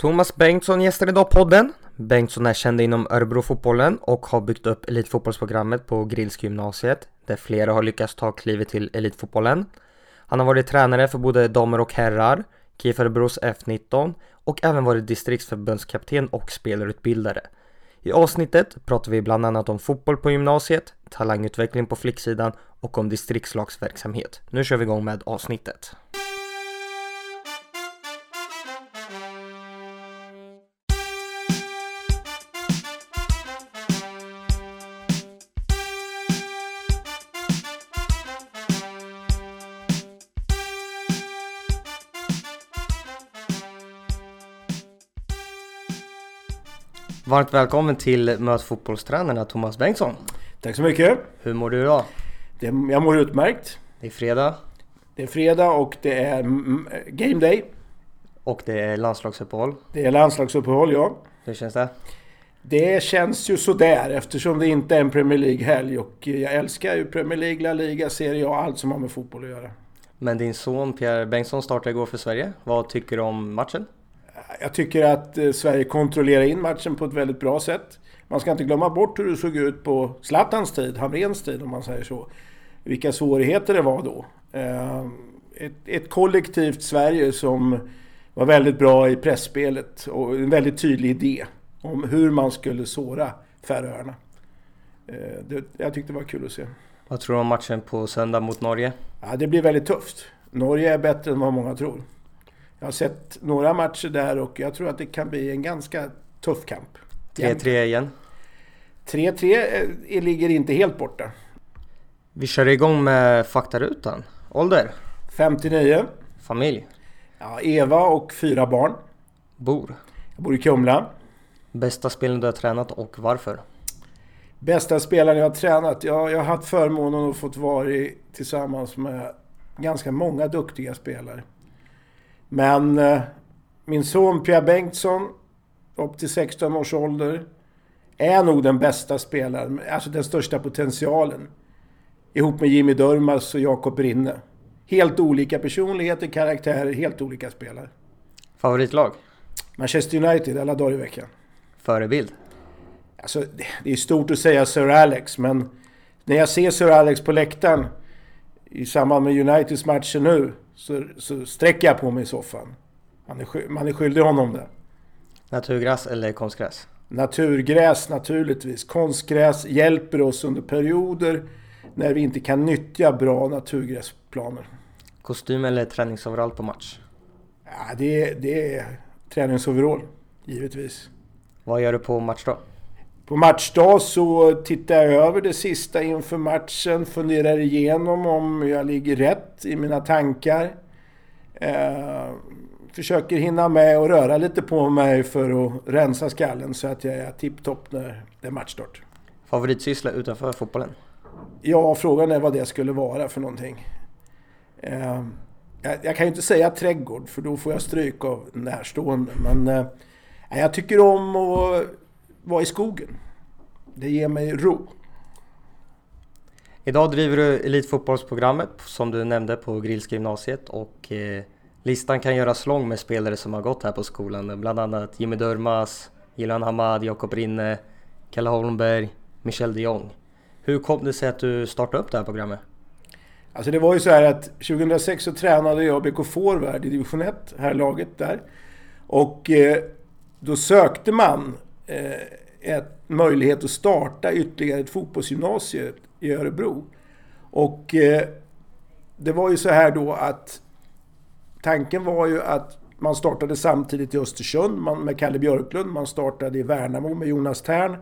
Thomas Bengtsson gästar idag podden. Bengtsson är känd inom Örebrofotbollen och har byggt upp elitfotbollsprogrammet på Grillska gymnasiet där flera har lyckats ta klivet till elitfotbollen. Han har varit tränare för både damer och herrar, KIF Örebros F19 och även varit distriktsförbundskapten och spelarutbildare. I avsnittet pratar vi bland annat om fotboll på gymnasiet, talangutveckling på flicksidan och om distriktslagsverksamhet. Nu kör vi igång med avsnittet. Varmt välkommen till Möt fotbollstränarna Thomas Bengtsson. Tack så mycket. Hur mår du idag? Det, jag mår utmärkt. Det är fredag. Det är fredag och det är game day. Och det är landslagsuppehåll. Det är landslagsuppehåll, ja. Hur känns det? Det känns ju sådär eftersom det inte är en Premier League-helg och jag älskar ju Premier League, La Liga, Serie A, allt som har med fotboll att göra. Men din son Pierre Bengtsson startade igår för Sverige. Vad tycker du om matchen? Jag tycker att eh, Sverige kontrollerar in matchen på ett väldigt bra sätt. Man ska inte glömma bort hur det såg ut på Zlatans tid, Hamrens tid om man säger så. Vilka svårigheter det var då. Eh, ett, ett kollektivt Sverige som var väldigt bra i pressspelet och en väldigt tydlig idé om hur man skulle såra Färöarna. Eh, jag tyckte det var kul att se. Vad tror du om matchen på söndag mot Norge? Ja, det blir väldigt tufft. Norge är bättre än vad många tror. Jag har sett några matcher där och jag tror att det kan bli en ganska tuff kamp. 3-3 igen? 3-3 eh, ligger inte helt borta. Vi kör igång med faktarutan. Ålder? 59. Familj? Ja, Eva och fyra barn. Bor? Jag bor i Kumla. Bästa spelaren du har tränat och varför? Bästa spelaren jag har tränat? Ja, jag har haft förmånen att få vara tillsammans med ganska många duktiga spelare. Men eh, min son Pierre Bengtsson, upp till 16 års ålder, är nog den bästa spelaren, alltså den största potentialen. Ihop med Jimmy Durmaz och Jakob Rinne. Helt olika personligheter, karaktärer, helt olika spelare. Favoritlag? Manchester United alla dagar i veckan. Förebild? Alltså, det är stort att säga Sir Alex, men när jag ser Sir Alex på läktaren i samband med Uniteds matcher nu så, så sträcker jag på mig i soffan. Man är, man är skyldig honom det. Naturgräs eller konstgräs? Naturgräs naturligtvis. Konstgräs hjälper oss under perioder när vi inte kan nyttja bra naturgräsplaner. Kostym eller träningsoverall på match? Ja, det, är, det är träningsoverall, givetvis. Vad gör du på matchdag? På matchdag så tittar jag över det sista inför matchen, funderar igenom om jag ligger rätt i mina tankar. Eh, försöker hinna med och röra lite på mig för att rensa skallen så att jag är tipptopp när det är matchstart. Favoritsyssla utanför fotbollen? Ja, frågan är vad det skulle vara för någonting. Eh, jag, jag, kan ju inte säga trädgård för då får jag stryk av närstående. Men eh, jag tycker om att vara i skogen. Det ger mig ro. Idag driver du elitfotbollsprogrammet som du nämnde på Grillska gymnasiet och eh, listan kan göras lång med spelare som har gått här på skolan. Bland annat Jimmy Durmas, Jilan Hamad, Jakob Rinne, Kalle Holmberg, Michel de Jong. Hur kom det sig att du startade upp det här programmet? Alltså det var ju så här att 2006 så tränade jag BK Forward i division 1, här laget där. Och eh, då sökte man Eh, ett möjlighet att starta ytterligare ett fotbollsgymnasium i Örebro. Och eh, det var ju så här då att tanken var ju att man startade samtidigt i Östersund med Kalle Björklund, man startade i Värnamo med Jonas Tern.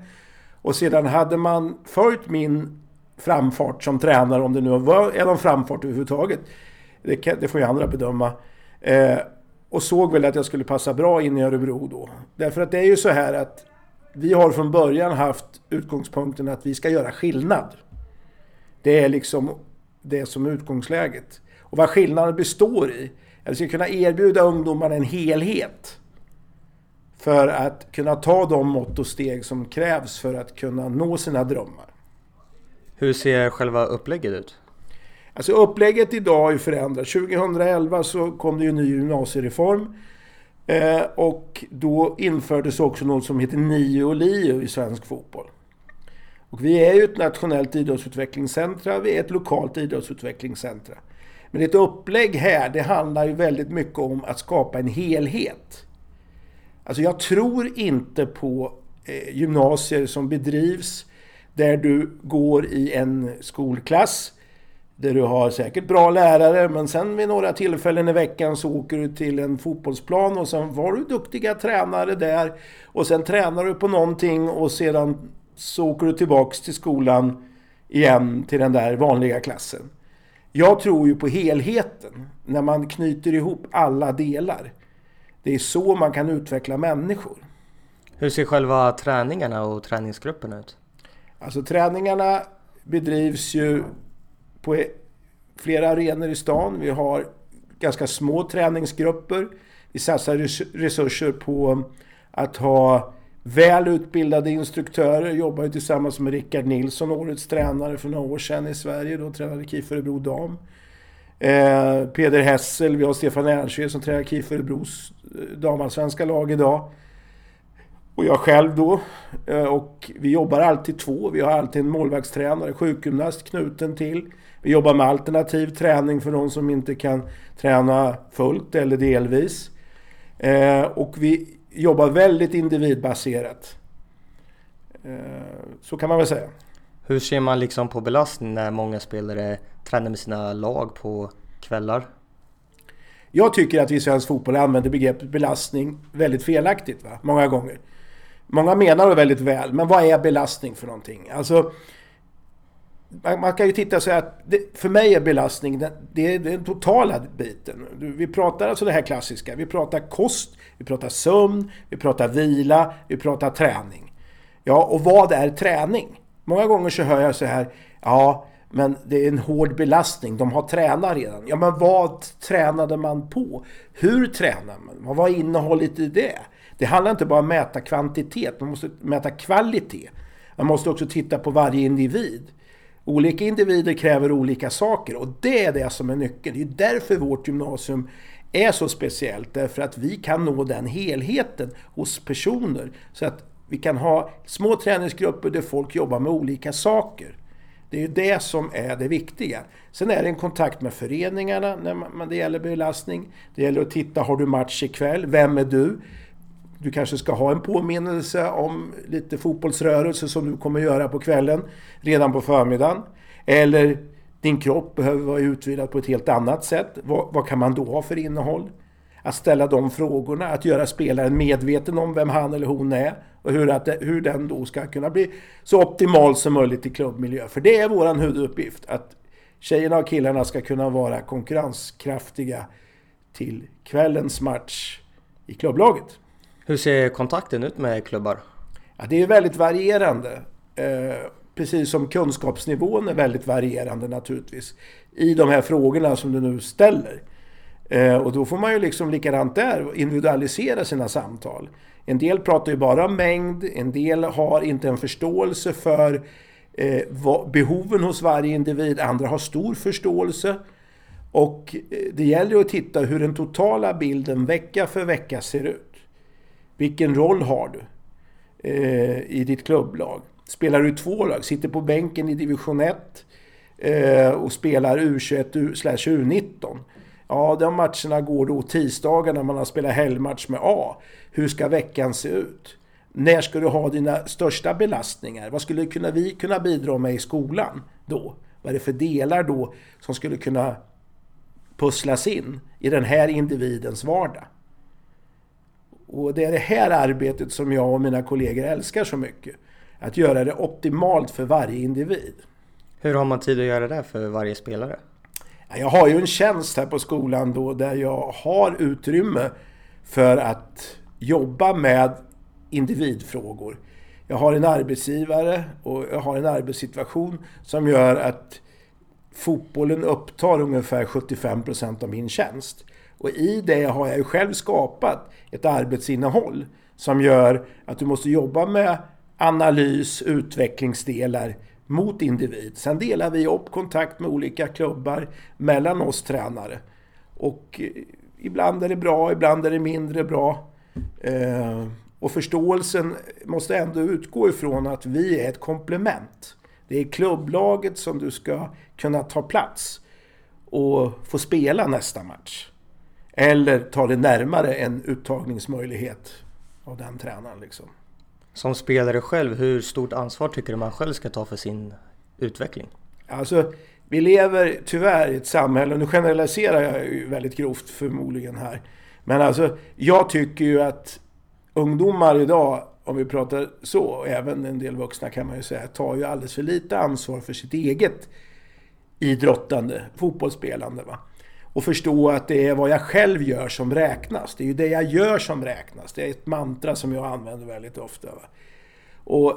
Och sedan hade man följt min framfart som tränare, om det nu var en framfart överhuvudtaget. Det, kan, det får ju andra bedöma. Eh, och såg väl att jag skulle passa bra in i Örebro då. Därför att det är ju så här att vi har från början haft utgångspunkten att vi ska göra skillnad. Det är liksom det som är utgångsläget. Och vad skillnaden består i, är att vi ska kunna erbjuda ungdomarna en helhet. För att kunna ta de mått och steg som krävs för att kunna nå sina drömmar. Hur ser själva upplägget ut? Alltså upplägget idag har ju förändrats. 2011 så kom det ju en ny gymnasiereform Eh, och då infördes också något som heter NIO och LIO i svensk fotboll. Och vi är ju ett nationellt idrottsutvecklingscentra, vi är ett lokalt idrottsutvecklingscentra. Men ett upplägg här, det handlar ju väldigt mycket om att skapa en helhet. Alltså jag tror inte på eh, gymnasier som bedrivs där du går i en skolklass där du har säkert bra lärare men sen vid några tillfällen i veckan så åker du till en fotbollsplan och sen har du duktiga tränare där och sen tränar du på någonting och sedan så åker du tillbaks till skolan igen till den där vanliga klassen. Jag tror ju på helheten, när man knyter ihop alla delar. Det är så man kan utveckla människor. Hur ser själva träningarna och träningsgrupperna ut? Alltså träningarna bedrivs ju på e- flera arenor i stan. Vi har ganska små träningsgrupper. Vi satsar resurser på att ha väl utbildade instruktörer. Jobbar ju tillsammans med Rickard Nilsson, årets tränare för några år sedan i Sverige. Då tränade KIF Örebro Dam. Eh, Peder Hessel, vi har Stefan Ernsjö som tränar KIF Örebros eh, damallsvenska lag idag. Och jag själv då. Eh, och vi jobbar alltid två. Vi har alltid en målvaktstränare, sjukgymnast knuten till. Vi jobbar med alternativ träning för de som inte kan träna fullt eller delvis. Eh, och vi jobbar väldigt individbaserat. Eh, så kan man väl säga. Hur ser man liksom på belastning när många spelare tränar med sina lag på kvällar? Jag tycker att vi i svensk fotboll använder begreppet belastning väldigt felaktigt, va? många gånger. Många menar det väldigt väl, men vad är belastning för någonting? Alltså, man, kan ju titta så att det, för mig är belastning det, det är den totala biten. Vi pratar alltså det här klassiska. Vi pratar kost, vi pratar sömn, vi pratar vila, vi pratar träning. Ja, och vad är träning? Många gånger så hör jag så här, ja, men det är en hård belastning. De har tränat redan. Ja, men vad tränade man på? Hur tränar man? Vad var innehållet i det? Det handlar inte bara om att mäta kvantitet, man måste mäta kvalitet. Man måste också titta på varje individ. Olika individer kräver olika saker och det är det som är nyckeln. Det är därför vårt gymnasium är så speciellt. Därför att vi kan nå den helheten hos personer. Så att vi kan ha små träningsgrupper där folk jobbar med olika saker. Det är ju det som är det viktiga. Sen är det en kontakt med föreningarna när det gäller belastning. Det gäller att titta, har du match ikväll? Vem är du? Du kanske ska ha en påminnelse om lite fotbollsrörelse som du kommer göra på kvällen, redan på förmiddagen. Eller din kropp behöver vara utvilad på ett helt annat sätt. Vad, vad, kan man då ha för innehåll? Att ställa de frågorna, att göra spelaren medveten om vem han eller hon är och hur, att, hur den då ska kunna bli så optimal som möjligt i klubbmiljö. För det är vår huvuduppgift, att tjejerna och killarna ska kunna vara konkurrenskraftiga till kvällens match i klubblaget. Hur ser kontakten ut med klubbar? Ja, det är väldigt varierande. Eh, precis som kunskapsnivån är väldigt varierande naturligtvis. I de här frågorna som du nu ställer. Eh, och då får man ju liksom likadant där individualisera sina samtal. En del pratar ju bara om mängd, en del har inte en förståelse för eh, behoven hos varje individ, andra har stor förståelse. Och eh, det gäller ju att titta hur den totala bilden vecka för vecka ser ut. Vilken roll har du eh, i ditt klubblag? Spelar du i två lag? Sitter på bänken i division 1 eh, och spelar U21 U19? Ja, de matcherna går då tisdagar när man har spelat helgmatch med A. Hur ska veckan se ut? När ska du ha dina största belastningar? Vad skulle kunna vi kunna bidra med i skolan då? Vad är det för delar då som skulle kunna pusslas in i den här individens vardag? Och det är det här arbetet som jag och mina kollegor älskar så mycket. Att göra det optimalt för varje individ. Hur har man tid att göra det för varje spelare? Jag har ju en tjänst här på skolan då där jag har utrymme för att jobba med individfrågor. Jag har en arbetsgivare och jag har en arbetssituation som gör att fotbollen upptar ungefär 75% av min tjänst. Och i det har jag ju själv skapat ett arbetsinnehåll som gör att du måste jobba med analys, utvecklingsdelar mot individ. Sen delar vi upp kontakt med olika klubbar mellan oss tränare. Och eh, ibland är det bra, ibland är det mindre bra. Eh, och förståelsen måste ändå utgå ifrån att vi är ett komplement. Det är klubblaget som du ska kunna ta plats och få spela nästa match. Eller ta det närmare en uttagningsmöjlighet av den tränaren. Liksom. Som spelare själv, hur stort ansvar tycker du man själv ska ta för sin utveckling? Alltså, vi lever tyvärr i ett samhälle, och nu generaliserar jag ju väldigt grovt förmodligen här. Men alltså, jag tycker ju att ungdomar idag, om vi pratar så, och även en del vuxna kan man ju säga, tar ju alldeles för lite ansvar för sitt eget idrottande, fotbollsspelande. Va? Och förstå att det är vad jag själv gör som räknas. Det är ju det jag gör som räknas. Det är ett mantra som jag använder väldigt ofta. Va? Och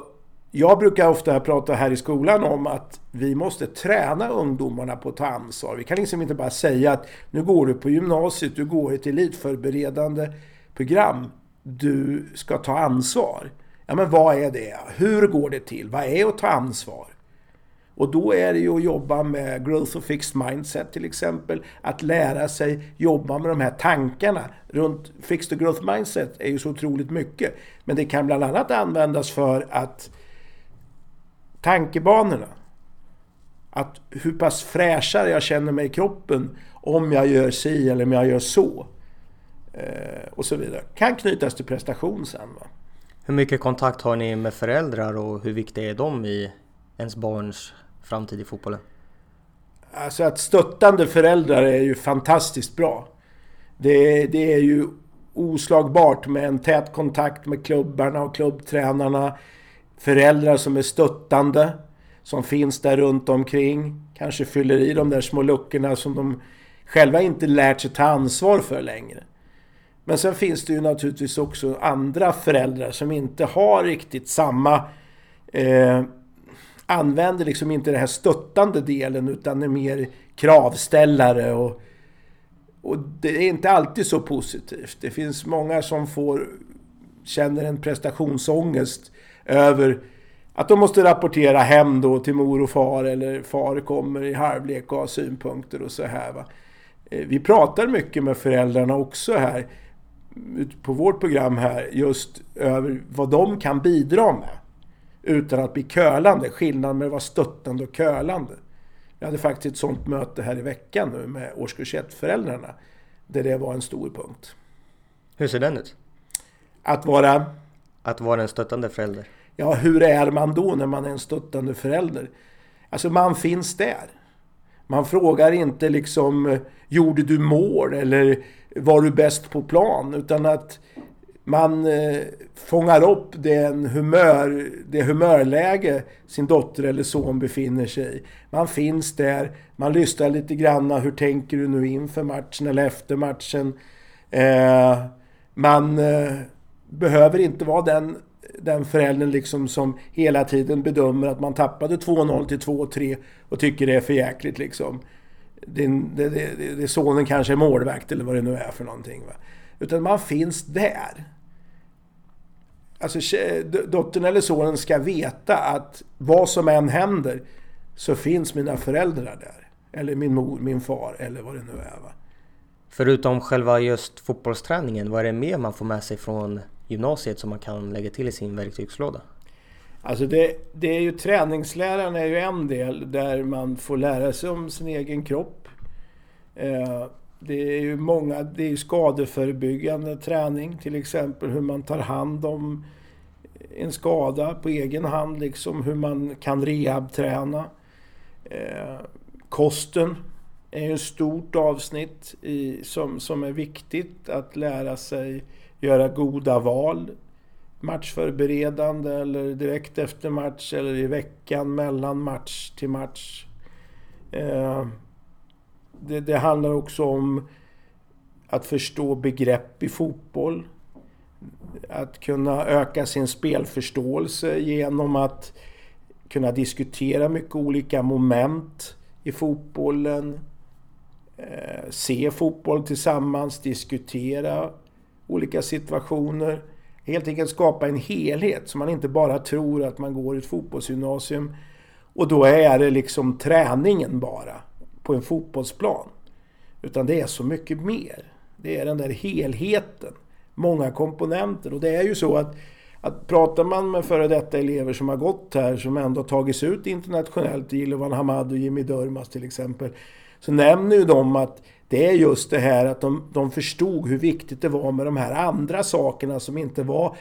jag brukar ofta prata här i skolan om att vi måste träna ungdomarna på att ta ansvar. Vi kan liksom inte bara säga att nu går du på gymnasiet, du går ett elitförberedande program. Du ska ta ansvar. Ja men vad är det? Hur går det till? Vad är att ta ansvar? Och då är det ju att jobba med Growth of Fixed Mindset till exempel. Att lära sig jobba med de här tankarna. Runt Fixed och Growth Mindset är ju så otroligt mycket. Men det kan bland annat användas för att tankebanorna. Att hur pass fräschare jag känner mig i kroppen om jag gör si eller om jag gör så. Eh, och så vidare. Kan knytas till prestation sen. Va? Hur mycket kontakt har ni med föräldrar och hur viktiga är de i ens barns framtid i fotbollen? Alltså att stöttande föräldrar är ju fantastiskt bra. Det, det är ju oslagbart med en tät kontakt med klubbarna och klubbtränarna. Föräldrar som är stöttande, som finns där runt omkring. Kanske fyller i de där små luckorna som de själva inte lärt sig ta ansvar för längre. Men sen finns det ju naturligtvis också andra föräldrar som inte har riktigt samma eh, använder liksom inte den här stöttande delen utan är mer kravställare och, och det är inte alltid så positivt. Det finns många som får känner en prestationsångest över att de måste rapportera hem då till mor och far eller far kommer i halvlek och har synpunkter och så här. Va? Eh, vi pratar mycket med föräldrarna också här på vårt program här just över vad de kan bidra med utan att bli kölande. Skillnaden med att vara stöttande och kölande. Jag hade faktiskt ett sånt möte här i veckan nu med årskurs 1-föräldrarna. Där det var en stor punkt. Hur ser den ut? Att vara... Att vara en stöttande förälder? Ja, hur är man då när man är en stöttande förälder? Alltså, man finns där. Man frågar inte liksom, gjorde du mål eller var du bäst på plan? Utan att man eh, fångar upp den humör, det humörläge sin dotter eller son befinner sig i. Man finns där, man lyssnar lite granna. Hur tänker du nu inför matchen eller efter matchen? Eh, man eh, behöver inte vara den, den föräldern liksom som hela tiden bedömer att man tappade 2-0 till 2-3 och tycker det är för jäkligt liksom. Det, det, det, det, sonen kanske är målvakt eller vad det nu är för någonting. Va? Utan man finns där. Alltså dottern eller sonen ska veta att vad som än händer så finns mina föräldrar där. Eller min mor, min far eller vad det nu är. Va? Förutom själva just fotbollsträningen, vad är det mer man får med sig från gymnasiet som man kan lägga till i sin verktygslåda? Alltså det, det är ju träningsläran är ju en del där man får lära sig om sin egen kropp. Eh, det är ju många, det är skadeförebyggande träning till exempel hur man tar hand om en skada på egen hand, liksom hur man kan rehabträna. Eh, kosten är ju ett stort avsnitt i, som, som är viktigt att lära sig göra goda val. Matchförberedande eller direkt efter match eller i veckan mellan match till match. Eh, det, det handlar också om att förstå begrepp i fotboll. Att kunna öka sin spelförståelse genom att kunna diskutera mycket olika moment i fotbollen. Eh, se fotboll tillsammans, diskutera olika situationer. Helt enkelt skapa en helhet så man inte bara tror att man går ett fotbollsgymnasium och då är det liksom träningen bara på en fotbollsplan. Utan det är så mycket mer. Det är den där helheten. Många komponenter. Och det är ju så att, att pratar man med före detta elever som har gått här, som ändå tagits ut internationellt, Jilovan Hamad och Jimmy Durmaz till exempel, så nämner ju de att det är just det här att de, de förstod hur viktigt det var med de här andra sakerna som inte var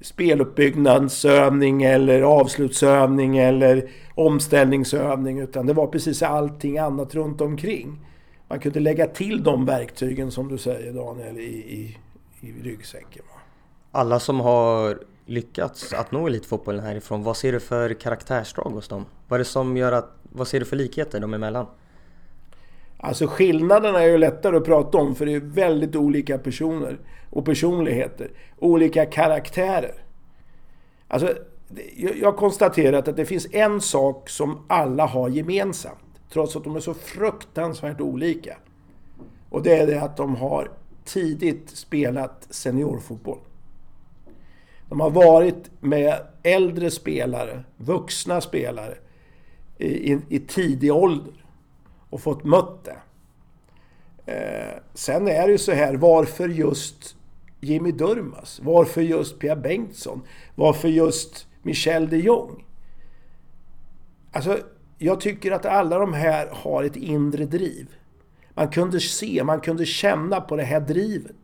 speluppbyggnadsövning eller avslutsövning eller omställningsövning utan det var precis allting annat runt omkring. Man kunde lägga till de verktygen som du säger Daniel i, i, i ryggsäcken. Alla som har lyckats att nå elitfotbollen härifrån, vad ser du för karaktärsdrag hos dem? Vad är det som gör att, vad ser du för likheter dem emellan? Alltså skillnaderna är ju lättare att prata om för det är väldigt olika personer och personligheter. Olika karaktärer. Alltså, jag har konstaterat att det finns en sak som alla har gemensamt. Trots att de är så fruktansvärt olika. Och det är det att de har tidigt spelat seniorfotboll. De har varit med äldre spelare, vuxna spelare, i, i, i tidig ålder och fått mött det. Eh, sen är det ju så här, varför just Jimmy Durmas? Varför just Pia Bengtsson? Varför just Michel de Jong? Alltså, jag tycker att alla de här har ett inre driv. Man kunde se, man kunde känna på det här drivet.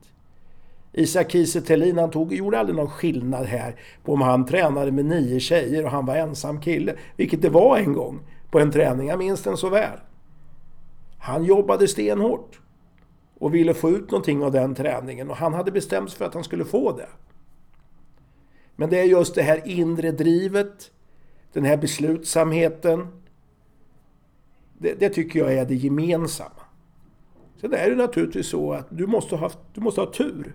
Isak Kiese Thelin, han tog, gjorde aldrig någon skillnad här på om han tränade med nio tjejer och han var ensam kille. Vilket det var en gång på en träning, jag minns den så väl. Han jobbade stenhårt och ville få ut någonting av den träningen och han hade bestämt sig för att han skulle få det. Men det är just det här inre drivet, den här beslutsamheten. Det, det tycker jag är det gemensamma. Sen är det naturligtvis så att du måste ha, du måste ha tur.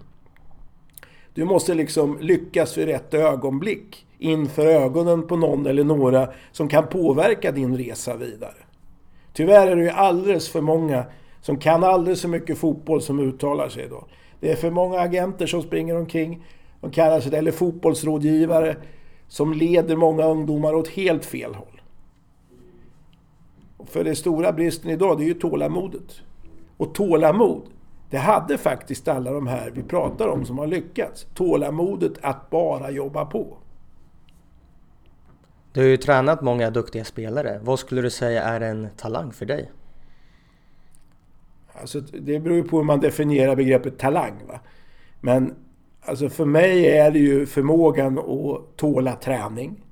Du måste liksom lyckas i rätt ögonblick inför ögonen på någon eller några som kan påverka din resa vidare. Tyvärr är det ju alldeles för många som kan alldeles för mycket fotboll som uttalar sig då. Det är för många agenter som springer omkring, de kallar sig det, eller fotbollsrådgivare som leder många ungdomar åt helt fel håll. För den stora bristen idag, det är ju tålamodet. Och tålamod, det hade faktiskt alla de här vi pratar om som har lyckats. Tålamodet att bara jobba på. Du har ju tränat många duktiga spelare. Vad skulle du säga är en talang för dig? Alltså, det beror ju på hur man definierar begreppet talang. Va? Men alltså för mig är det ju förmågan att tåla träning.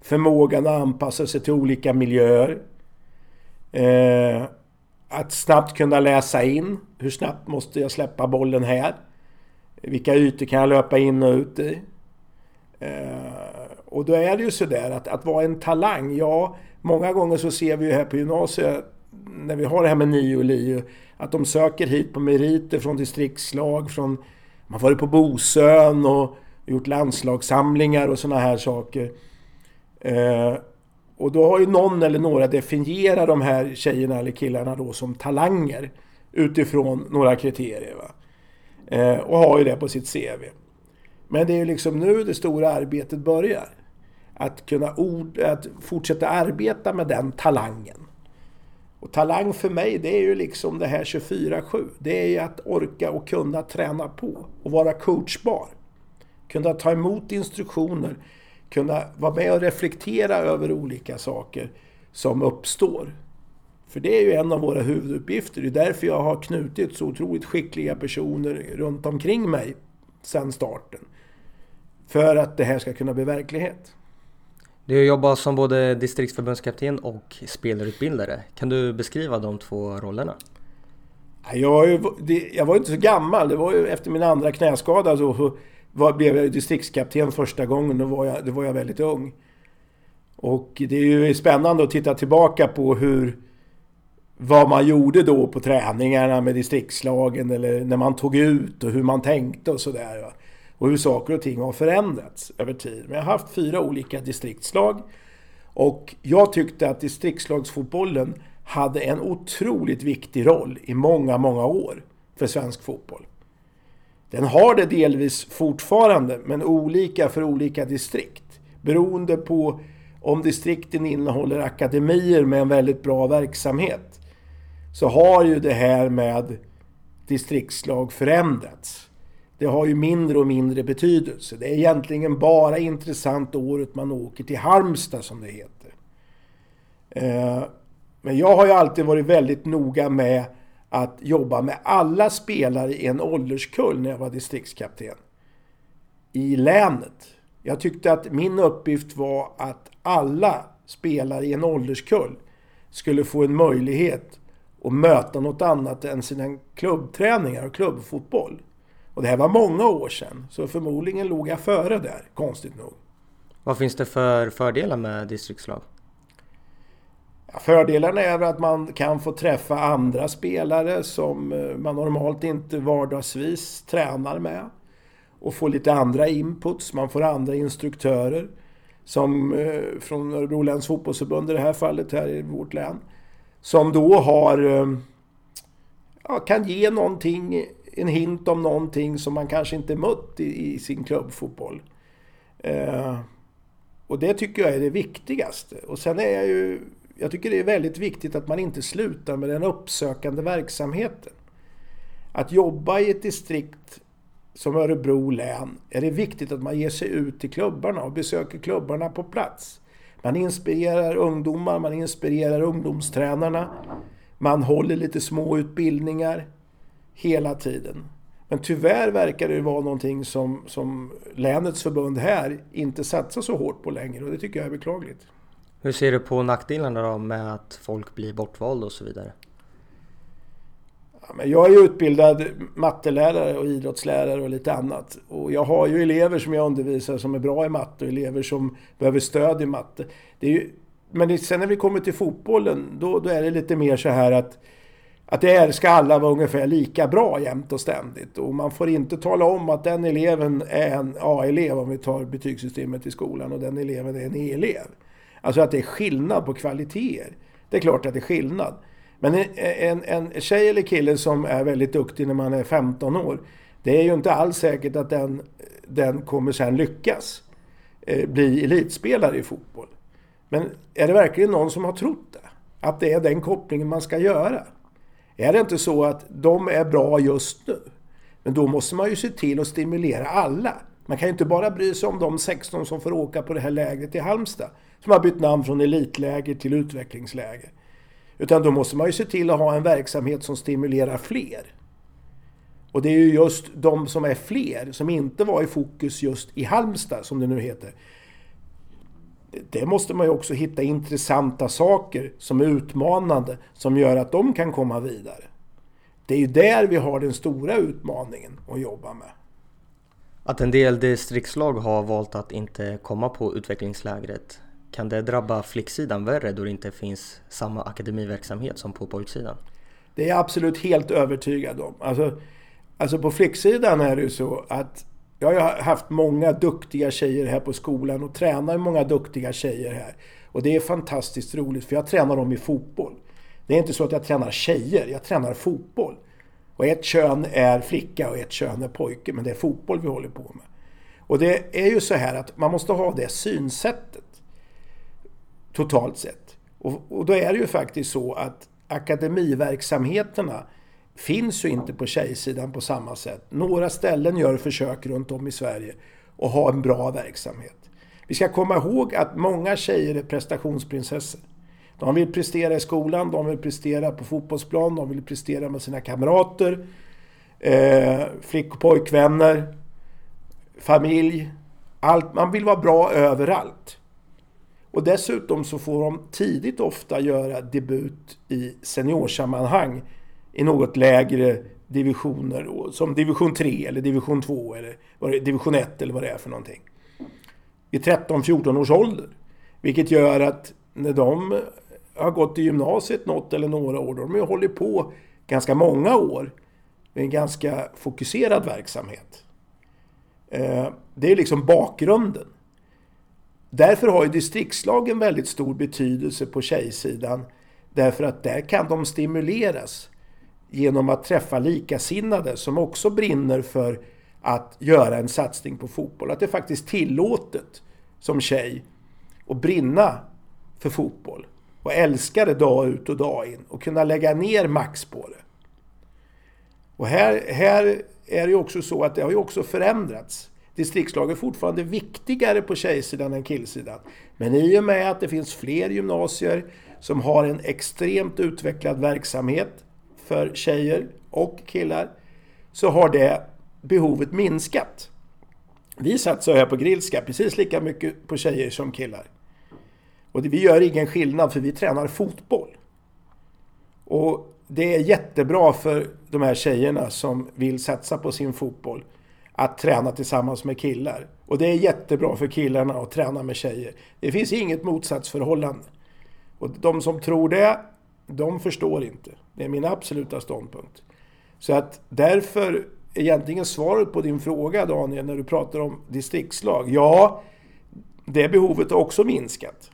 Förmågan att anpassa sig till olika miljöer. Eh, att snabbt kunna läsa in. Hur snabbt måste jag släppa bollen här? Vilka ytor kan jag löpa in och ut i? Eh, och då är det ju sådär att, att vara en talang, ja, många gånger så ser vi ju här på gymnasiet när vi har det här med NIO och LIO, att de söker hit på meriter från distriktslag, från... Man har varit på Bosön och gjort landslagssamlingar och sådana här saker. Eh, och då har ju någon eller några definierat de här tjejerna eller killarna då som talanger utifrån några kriterier. Va? Eh, och har ju det på sitt CV. Men det är ju liksom nu det stora arbetet börjar. Att kunna ord, att fortsätta arbeta med den talangen. Och talang för mig, det är ju liksom det här 24-7. Det är ju att orka och kunna träna på och vara coachbar. Kunna ta emot instruktioner, kunna vara med och reflektera över olika saker som uppstår. För det är ju en av våra huvuduppgifter. Det är därför jag har knutit så otroligt skickliga personer runt omkring mig sedan starten. För att det här ska kunna bli verklighet. Du jobbar som både distriktsförbundskapten och spelarutbildare. Kan du beskriva de två rollerna? Jag var, ju, jag var inte så gammal. Det var ju efter min andra knäskada så var, blev jag distriktskapten första gången. Då var, jag, då var jag väldigt ung. Och det är ju spännande att titta tillbaka på hur... Vad man gjorde då på träningarna med distriktslagen eller när man tog ut och hur man tänkte och sådär och hur saker och ting har förändrats över tid. Men jag har haft fyra olika distriktslag och jag tyckte att distriktslagsfotbollen hade en otroligt viktig roll i många, många år för svensk fotboll. Den har det delvis fortfarande, men olika för olika distrikt. Beroende på om distrikten innehåller akademier med en väldigt bra verksamhet så har ju det här med distriktslag förändrats. Det har ju mindre och mindre betydelse. Det är egentligen bara intressant året man åker till Halmstad som det heter. Eh, men jag har ju alltid varit väldigt noga med att jobba med alla spelare i en ålderskull när jag var distriktskapten. I länet. Jag tyckte att min uppgift var att alla spelare i en ålderskull skulle få en möjlighet att möta något annat än sina klubbträningar och klubbfotboll. Och det här var många år sedan, så förmodligen låg jag före där, konstigt nog. Vad finns det för fördelar med distriktslag? Ja, fördelarna är att man kan få träffa andra spelare som eh, man normalt inte vardagsvis tränar med. Och få lite andra inputs, man får andra instruktörer. Som eh, från Örebro läns fotbollsförbund i det här fallet, här i vårt län. Som då har... Eh, ja, kan ge någonting, en hint om någonting som man kanske inte mött i, i sin klubbfotboll. Eh, och det tycker jag är det viktigaste. Och sen är jag ju... Jag tycker det är väldigt viktigt att man inte slutar med den uppsökande verksamheten. Att jobba i ett distrikt som Örebro län är det viktigt att man ger sig ut till klubbarna och besöker klubbarna på plats. Man inspirerar ungdomar, man inspirerar ungdomstränarna. Man håller lite små utbildningar hela tiden. Men tyvärr verkar det vara någonting som, som länets förbund här inte satsar så hårt på längre och det tycker jag är beklagligt. Hur ser du på nackdelarna då med att folk blir bortvalda och så vidare? Ja, men jag är ju utbildad mattelärare och idrottslärare och lite annat. Och jag har ju elever som jag undervisar som är bra i matte och elever som behöver stöd i matte. Det är ju, men sen när vi kommer till fotbollen, då, då är det lite mer så här att att det ska alla vara ungefär lika bra jämt och ständigt. Och man får inte tala om att den eleven är en A-elev om vi tar betygssystemet i skolan och den eleven är en E-elev. Alltså att det är skillnad på kvaliteter. Det är klart att det är skillnad. Men en, en, en tjej eller kille som är väldigt duktig när man är 15 år, det är ju inte alls säkert att den, den kommer sen lyckas eh, bli elitspelare i fotboll. Men är det verkligen någon som har trott det? Att det är den kopplingen man ska göra? Är det inte så att de är bra just nu? Men då måste man ju se till att stimulera alla. Man kan ju inte bara bry sig om de 16 som får åka på det här lägret i Halmstad. Som har bytt namn från elitläger till utvecklingsläger. Utan då måste man ju se till att ha en verksamhet som stimulerar fler. Och det är ju just de som är fler, som inte var i fokus just i Halmstad, som det nu heter. Det måste man ju också hitta intressanta saker som är utmanande, som gör att de kan komma vidare. Det är ju där vi har den stora utmaningen att jobba med. Att en del distriktslag har valt att inte komma på utvecklingslägret kan det drabba flicksidan värre då det inte finns samma akademiverksamhet som på pojksidan? Det är jag absolut helt övertygad om. Alltså, alltså på flicksidan är det ju så att jag har haft många duktiga tjejer här på skolan och tränar många duktiga tjejer här. Och det är fantastiskt roligt för jag tränar dem i fotboll. Det är inte så att jag tränar tjejer, jag tränar fotboll. Och ett kön är flicka och ett kön är pojke, men det är fotboll vi håller på med. Och det är ju så här att man måste ha det synsättet totalt sett. Och, och då är det ju faktiskt så att akademiverksamheterna finns ju inte på tjejsidan på samma sätt. Några ställen gör försök runt om i Sverige och har en bra verksamhet. Vi ska komma ihåg att många tjejer är prestationsprinsessor. De vill prestera i skolan, de vill prestera på fotbollsplan, de vill prestera med sina kamrater, eh, flick och pojkvänner, familj. Allt, man vill vara bra överallt. Och dessutom så får de tidigt ofta göra debut i seniorsammanhang i något lägre divisioner, som division 3 eller division 2 eller division 1 eller vad det är för någonting. I 13-14 års ålder. Vilket gör att när de har gått i gymnasiet något eller några år, då har de ju hållit på ganska många år med en ganska fokuserad verksamhet. Eh, det är liksom bakgrunden. Därför har ju distriktslagen väldigt stor betydelse på tjejsidan. Därför att där kan de stimuleras genom att träffa likasinnade som också brinner för att göra en satsning på fotboll. Att det är faktiskt tillåtet som tjej att brinna för fotboll och älska det dag ut och dag in och kunna lägga ner max på det. Och här, här är det ju också så att det har ju också förändrats. Distriktslag är fortfarande viktigare på tjejsidan än killsidan. Men i och med att det finns fler gymnasier som har en extremt utvecklad verksamhet för tjejer och killar så har det behovet minskat. Vi satsar här på Grillska precis lika mycket på tjejer som killar. Och vi gör ingen skillnad för vi tränar fotboll. Och det är jättebra för de här tjejerna som vill satsa på sin fotboll att träna tillsammans med killar. Och det är jättebra för killarna att träna med tjejer. Det finns inget motsatsförhållande. Och de som tror det, de förstår inte. Det är min absoluta ståndpunkt. Så att därför, egentligen svaret på din fråga Daniel, när du pratar om distriktslag. Ja, det behovet har också minskat.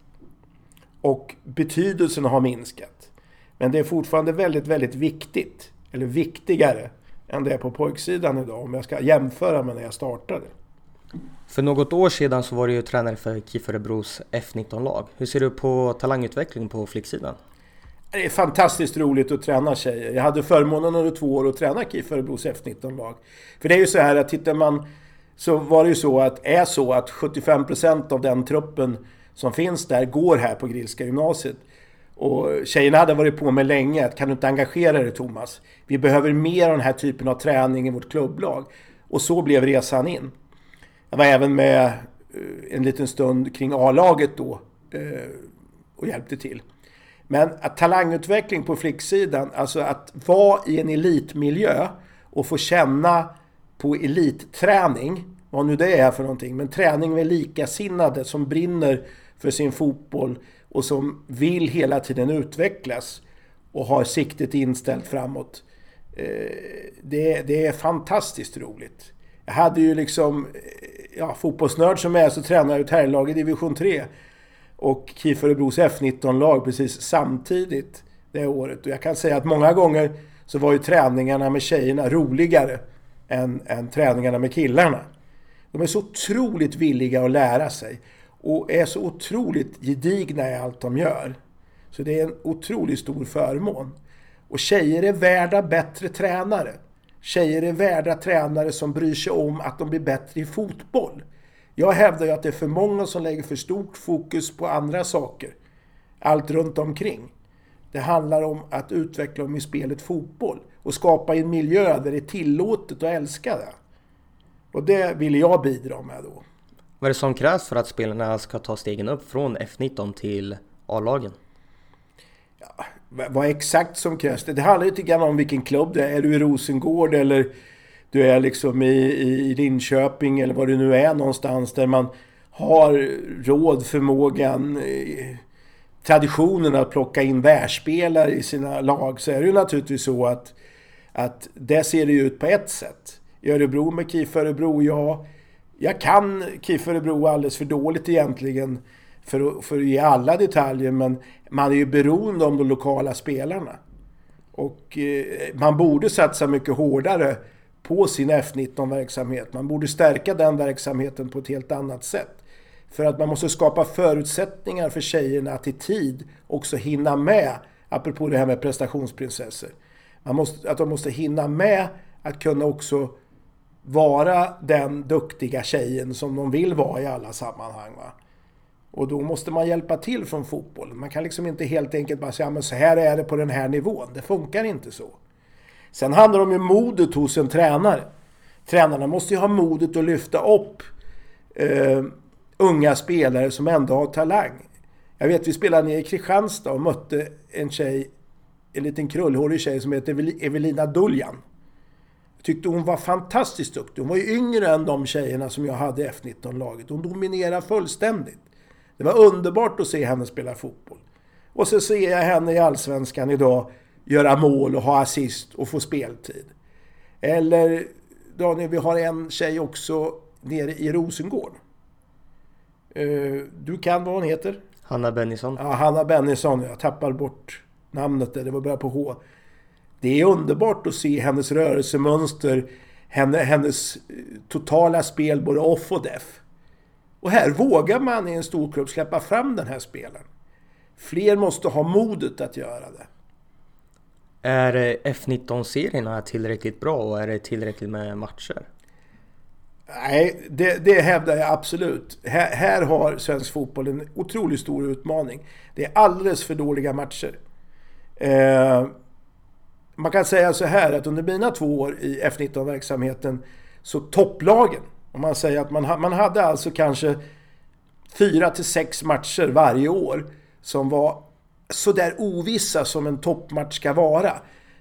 Och betydelsen har minskat. Men det är fortfarande väldigt, väldigt viktigt. Eller viktigare än det är på pojksidan idag om jag ska jämföra med när jag startade. För något år sedan så var du ju tränare för KIF Örebros F19-lag. Hur ser du på talangutveckling på flicksidan? Det är fantastiskt roligt att träna tjejer. Jag hade förmånen under två år att träna KIF Örebros F19-lag. För det är ju så här att tittar man så var det ju så att, är så att 75% av den truppen som finns där går här på Grillska gymnasiet. Och tjejerna hade varit på mig länge att kan du inte engagera dig Thomas? Vi behöver mer av den här typen av träning i vårt klubblag. Och så blev resan in. Jag var även med eh, en liten stund kring A-laget då eh, och hjälpte till. Men att talangutveckling på flicksidan, alltså att vara i en elitmiljö och få känna på elitträning, vad nu det är för någonting, men träning med likasinnade som brinner för sin fotboll och som vill hela tiden utvecklas och har siktet inställt framåt. Eh, det, det är fantastiskt roligt. Jag hade ju liksom, eh, ja, fotbollsnörd som är så tränar jag ett herrlag i division 3. Och KIF Örebros F19-lag precis samtidigt det året. Och jag kan säga att många gånger så var ju träningarna med tjejerna roligare än, än träningarna med killarna. De är så otroligt villiga att lära sig och är så otroligt gedigna i allt de gör. Så det är en otroligt stor förmån. Och tjejer är värda bättre tränare. Tjejer är värda tränare som bryr sig om att de blir bättre i fotboll. Jag hävdar ju att det är för många som lägger för stort fokus på andra saker. Allt runt omkring. Det handlar om att utveckla dem i spelet fotboll och skapa en miljö där det är tillåtet att älska det. Och det vill jag bidra med då. Vad är det som krävs för att spelarna ska ta stegen upp från F19 till A-lagen? Ja, vad exakt som krävs? Det handlar lite grann om vilken klubb det är. Är du i Rosengård eller du är liksom i, i Linköping eller vad det nu är någonstans där man har råd, förmågan, eh, traditionen att plocka in världsspelare i sina lag så är det ju naturligtvis så att, att det ser det ut på ett sätt. I Örebro med KIF Örebro, ja jag kan KIF Örebro alldeles för dåligt egentligen för att, för att ge alla detaljer men man är ju beroende av de lokala spelarna. Och eh, man borde satsa mycket hårdare på sin F19-verksamhet. Man borde stärka den verksamheten på ett helt annat sätt. För att man måste skapa förutsättningar för tjejerna att i tid också hinna med, apropå det här med prestationsprinsessor. Man måste, att de måste hinna med att kunna också vara den duktiga tjejen som de vill vara i alla sammanhang. Va? Och då måste man hjälpa till från fotbollen. Man kan liksom inte helt enkelt bara säga men så här är det på den här nivån. Det funkar inte så. Sen handlar det om ju modet hos en tränare. Tränarna måste ju ha modet att lyfta upp eh, unga spelare som ändå har talang. Jag vet, vi spelade nere i Kristianstad och mötte en tjej, en liten krullhårig tjej som heter Evelina Duljan. Jag tyckte hon var fantastiskt duktig. Hon var ju yngre än de tjejerna som jag hade i F19-laget. Hon dominerade fullständigt. Det var underbart att se henne spela fotboll. Och så ser jag henne i Allsvenskan idag göra mål och ha assist och få speltid. Eller Daniel, vi har en tjej också nere i Rosengård. Eh, du kan vad hon heter? Hanna Bennison. Ja, Hanna Bennison. Jag tappar bort namnet där. Det var bara på H. Det är underbart att se hennes rörelsemönster, hennes eh, totala spel både off och def. Och här vågar man i en stor klubb släppa fram den här spelen. Fler måste ha modet att göra det. Är F19-serierna tillräckligt bra och är det tillräckligt med matcher? Nej, det, det hävdar jag absolut. Här, här, har svensk fotboll en otroligt stor utmaning. Det är alldeles för dåliga matcher. Eh, man kan säga så här att under mina två år i F19-verksamheten så topplagen, om man säger att man, man hade alltså kanske fyra till sex matcher varje år som var sådär ovissa som en toppmatch ska vara.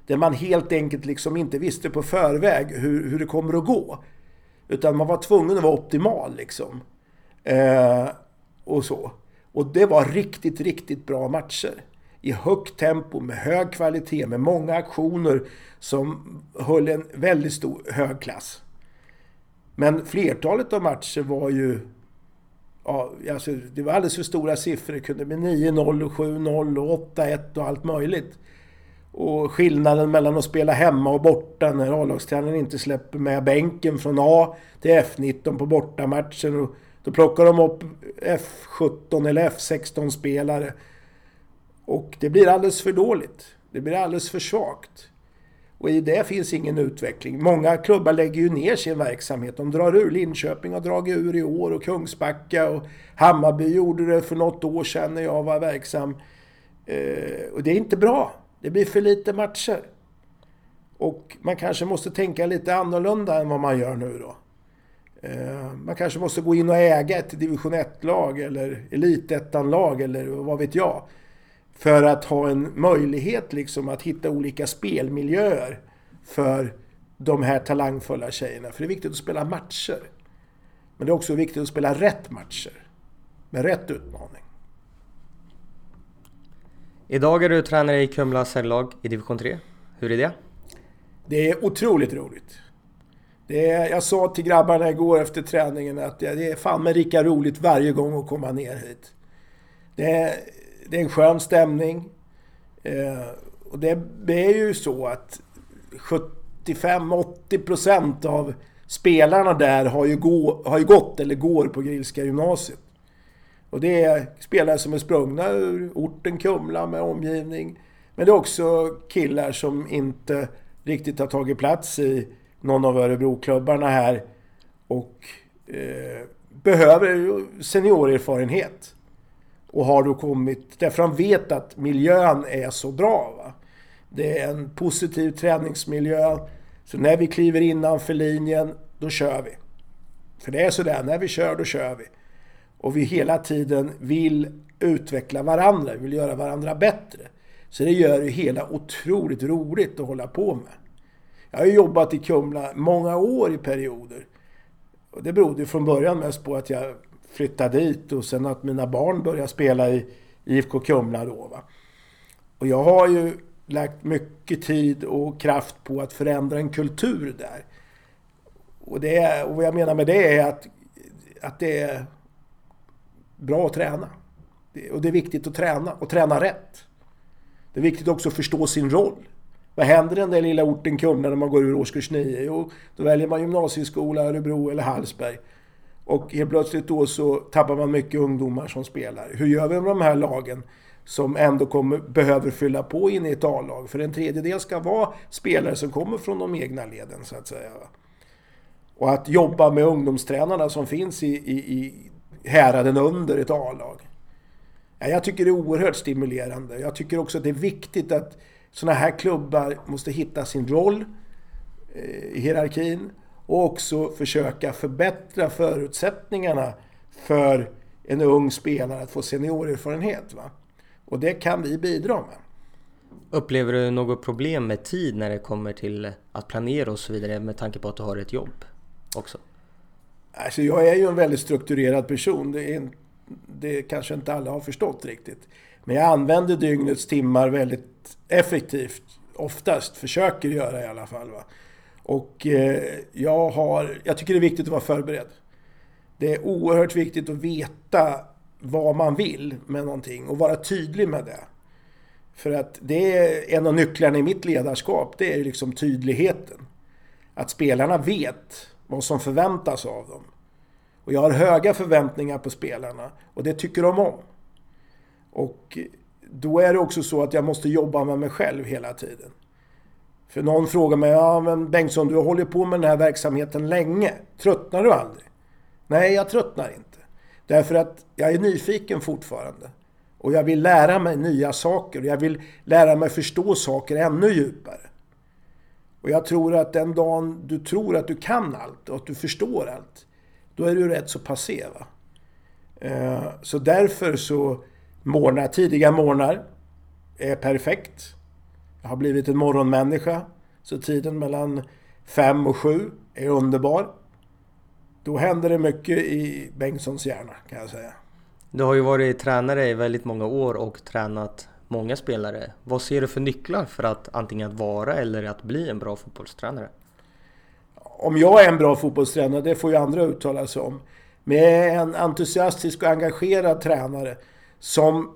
Där man helt enkelt liksom inte visste på förväg hur, hur det kommer att gå. Utan man var tvungen att vara optimal liksom. Eh, och så. Och det var riktigt, riktigt bra matcher. I högt tempo, med hög kvalitet, med många aktioner som höll en väldigt stor, hög klass. Men flertalet av matcher var ju... Ja, alltså, det var alldeles för stora siffror. Det kunde bli 9-0 och 7-0 och 8-1 och allt möjligt. Och skillnaden mellan att spela hemma och borta när A-lagstränaren inte släpper med bänken från A till F19 på bortamatchen. Och då plockar de upp F17 eller F16 spelare. Och det blir alldeles för dåligt. Det blir alldeles för svagt. Och i det finns ingen utveckling. Många klubbar lägger ju ner sin verksamhet. De drar ur. Linköping har dragit ur i år och Kungsbacka och Hammarby gjorde det för något år sedan när jag var verksam. Eh, och det är inte bra. Det blir för lite matcher. Och man kanske måste tänka lite annorlunda än vad man gör nu då. Eh, man kanske måste gå in och äga ett division 1-lag eller elitettan-lag eller vad vet jag. För att ha en möjlighet liksom att hitta olika spelmiljöer för de här talangfulla tjejerna. För det är viktigt att spela matcher. Men det är också viktigt att spela rätt matcher. Med rätt utmaning. Idag är du tränare i Kumlas herrlag i division 3. Hur är det? Det är otroligt roligt. Det är, jag sa till grabbarna igår efter träningen att det är fan med lika roligt varje gång att komma ner hit. Det är, det är en skön stämning. Eh, och det, är ju så att 75-80% av spelarna där har ju, gå, har ju gått eller går på Grillska gymnasiet. Och det är spelare som är sprungna ur orten Kumla med omgivning. Men det är också killar som inte riktigt har tagit plats i någon av Örebroklubbarna här och eh, behöver seniorerfarenhet. Och har då kommit, därför de vet att miljön är så bra. Va? Det är en positiv träningsmiljö. Så när vi kliver innanför linjen, då kör vi. För det är sådär, när vi kör, då kör vi och vi hela tiden vill utveckla varandra, vi vill göra varandra bättre. Så det gör det hela otroligt roligt att hålla på med. Jag har jobbat i Kumla många år i perioder. Och det berodde från början mest på att jag flytta dit och sen att mina barn börjar spela i IFK Kumla då. Va? Och jag har ju lagt mycket tid och kraft på att förändra en kultur där. Och, det, och vad jag menar med det är att, att det är bra att träna. Och det är viktigt att träna och träna rätt. Det är viktigt också att förstå sin roll. Vad händer i den där lilla orten Kumla när man går ur årskurs 9? Jo, då väljer man gymnasieskola, Örebro eller Hallsberg. Och helt plötsligt då så tappar man mycket ungdomar som spelar. Hur gör vi med de här lagen som ändå kommer, behöver fylla på in i ett A-lag? För en tredjedel ska vara spelare som kommer från de egna leden så att säga. Och att jobba med ungdomstränarna som finns i, i, i häraden under ett A-lag. Jag tycker det är oerhört stimulerande. Jag tycker också att det är viktigt att sådana här klubbar måste hitta sin roll eh, i hierarkin och också försöka förbättra förutsättningarna för en ung spelare att få seniorerfarenhet. Va? Och det kan vi bidra med. Upplever du något problem med tid när det kommer till att planera och så vidare med tanke på att du har ett jobb också? Alltså jag är ju en väldigt strukturerad person. Det, är, det kanske inte alla har förstått riktigt. Men jag använder dygnets timmar väldigt effektivt. Oftast, försöker göra i alla fall. Va? Och eh, jag, har, jag tycker det är viktigt att vara förberedd. Det är oerhört viktigt att veta vad man vill med någonting och vara tydlig med det. För att det är en av nycklarna i mitt ledarskap, det är liksom tydligheten. Att spelarna vet vad som förväntas av dem. Och jag har höga förväntningar på spelarna och det tycker de om. Och då är det också så att jag måste jobba med mig själv hela tiden. För någon frågar mig, ja men Bengtsson du har hållit på med den här verksamheten länge. Tröttnar du aldrig? Nej, jag tröttnar inte. Därför att jag är nyfiken fortfarande. Och jag vill lära mig nya saker. Jag vill lära mig förstå saker ännu djupare. Och jag tror att den dagen du tror att du kan allt och att du förstår allt, då är du rätt så passé. Va? Eh, så därför så morgnar, tidiga morgnar är perfekt. Har blivit en morgonmänniska. Så tiden mellan fem och sju är underbar. Då händer det mycket i Bengtssons hjärna kan jag säga. Du har ju varit tränare i väldigt många år och tränat många spelare. Vad ser du för nycklar för att antingen att vara eller att bli en bra fotbollstränare? Om jag är en bra fotbollstränare, det får ju andra uttala sig om. Men jag är en entusiastisk och engagerad tränare som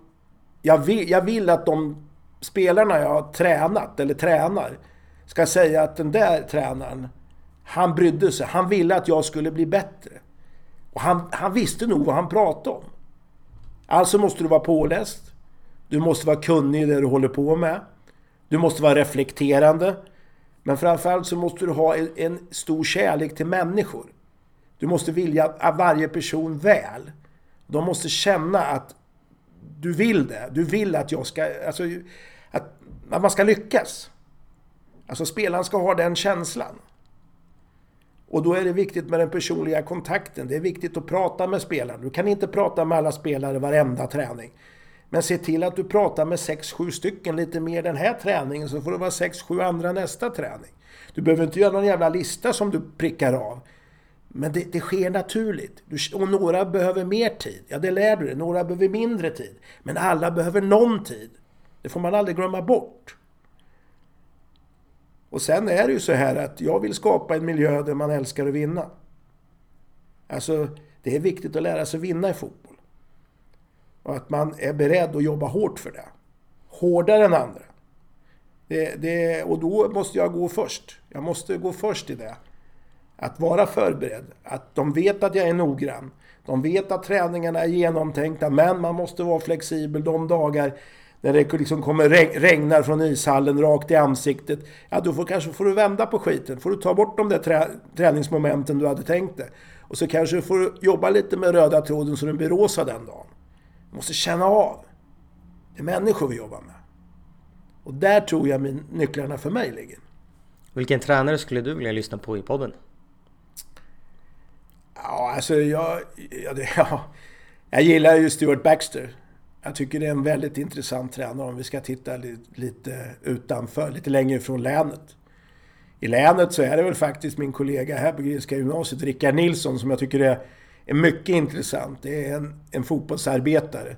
jag vill, jag vill att de spelarna jag har tränat, eller tränar, ska säga att den där tränaren, han brydde sig. Han ville att jag skulle bli bättre. Och han, han visste nog vad han pratade om. Alltså måste du vara påläst. Du måste vara kunnig i det du håller på med. Du måste vara reflekterande. Men framförallt så måste du ha en stor kärlek till människor. Du måste vilja varje person väl. De måste känna att du vill det. Du vill att jag ska... Alltså, att, att man ska lyckas. Alltså spelaren ska ha den känslan. Och då är det viktigt med den personliga kontakten. Det är viktigt att prata med spelaren. Du kan inte prata med alla spelare varenda träning. Men se till att du pratar med 6-7 stycken lite mer den här träningen så får det vara 6-7 andra nästa träning. Du behöver inte göra någon jävla lista som du prickar av. Men det, det sker naturligt. Du, och några behöver mer tid. Ja, det lär du dig. Några behöver mindre tid. Men alla behöver någon tid. Det får man aldrig glömma bort. Och sen är det ju så här att jag vill skapa en miljö där man älskar att vinna. Alltså, det är viktigt att lära sig vinna i fotboll. Och att man är beredd att jobba hårt för det. Hårdare än andra. Det, det, och då måste jag gå först. Jag måste gå först i det. Att vara förberedd. Att de vet att jag är noggrann. De vet att träningarna är genomtänkta, men man måste vara flexibel de dagar när det liksom kommer regnar från ishallen rakt i ansiktet. Ja, då får, kanske får du vända på skiten. Får du ta bort de där trä, träningsmomenten du hade tänkt dig. Och så kanske du får jobba lite med röda tråden så den blir rosa den dagen. Du måste känna av. Det är människor vi jobbar med. Och där tror jag min, nycklarna för mig ligger. Vilken tränare skulle du vilja lyssna på i podden? Ja, alltså jag... Ja, det, ja, jag gillar ju Stuart Baxter. Jag tycker det är en väldigt intressant tränare om vi ska titta lite utanför, lite längre från länet. I länet så är det väl faktiskt min kollega här på Grekiska gymnasiet, Rickard Nilsson, som jag tycker är, är mycket intressant. Det är en, en fotbollsarbetare,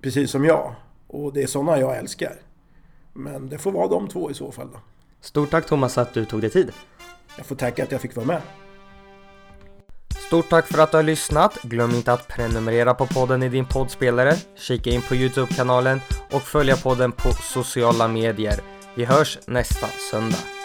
precis som jag. Och det är sådana jag älskar. Men det får vara de två i så fall då. Stort tack Thomas att du tog dig tid. Jag får tacka att jag fick vara med. Stort tack för att du har lyssnat. Glöm inte att prenumerera på podden i din poddspelare, kika in på Youtube-kanalen och följa podden på sociala medier. Vi hörs nästa söndag.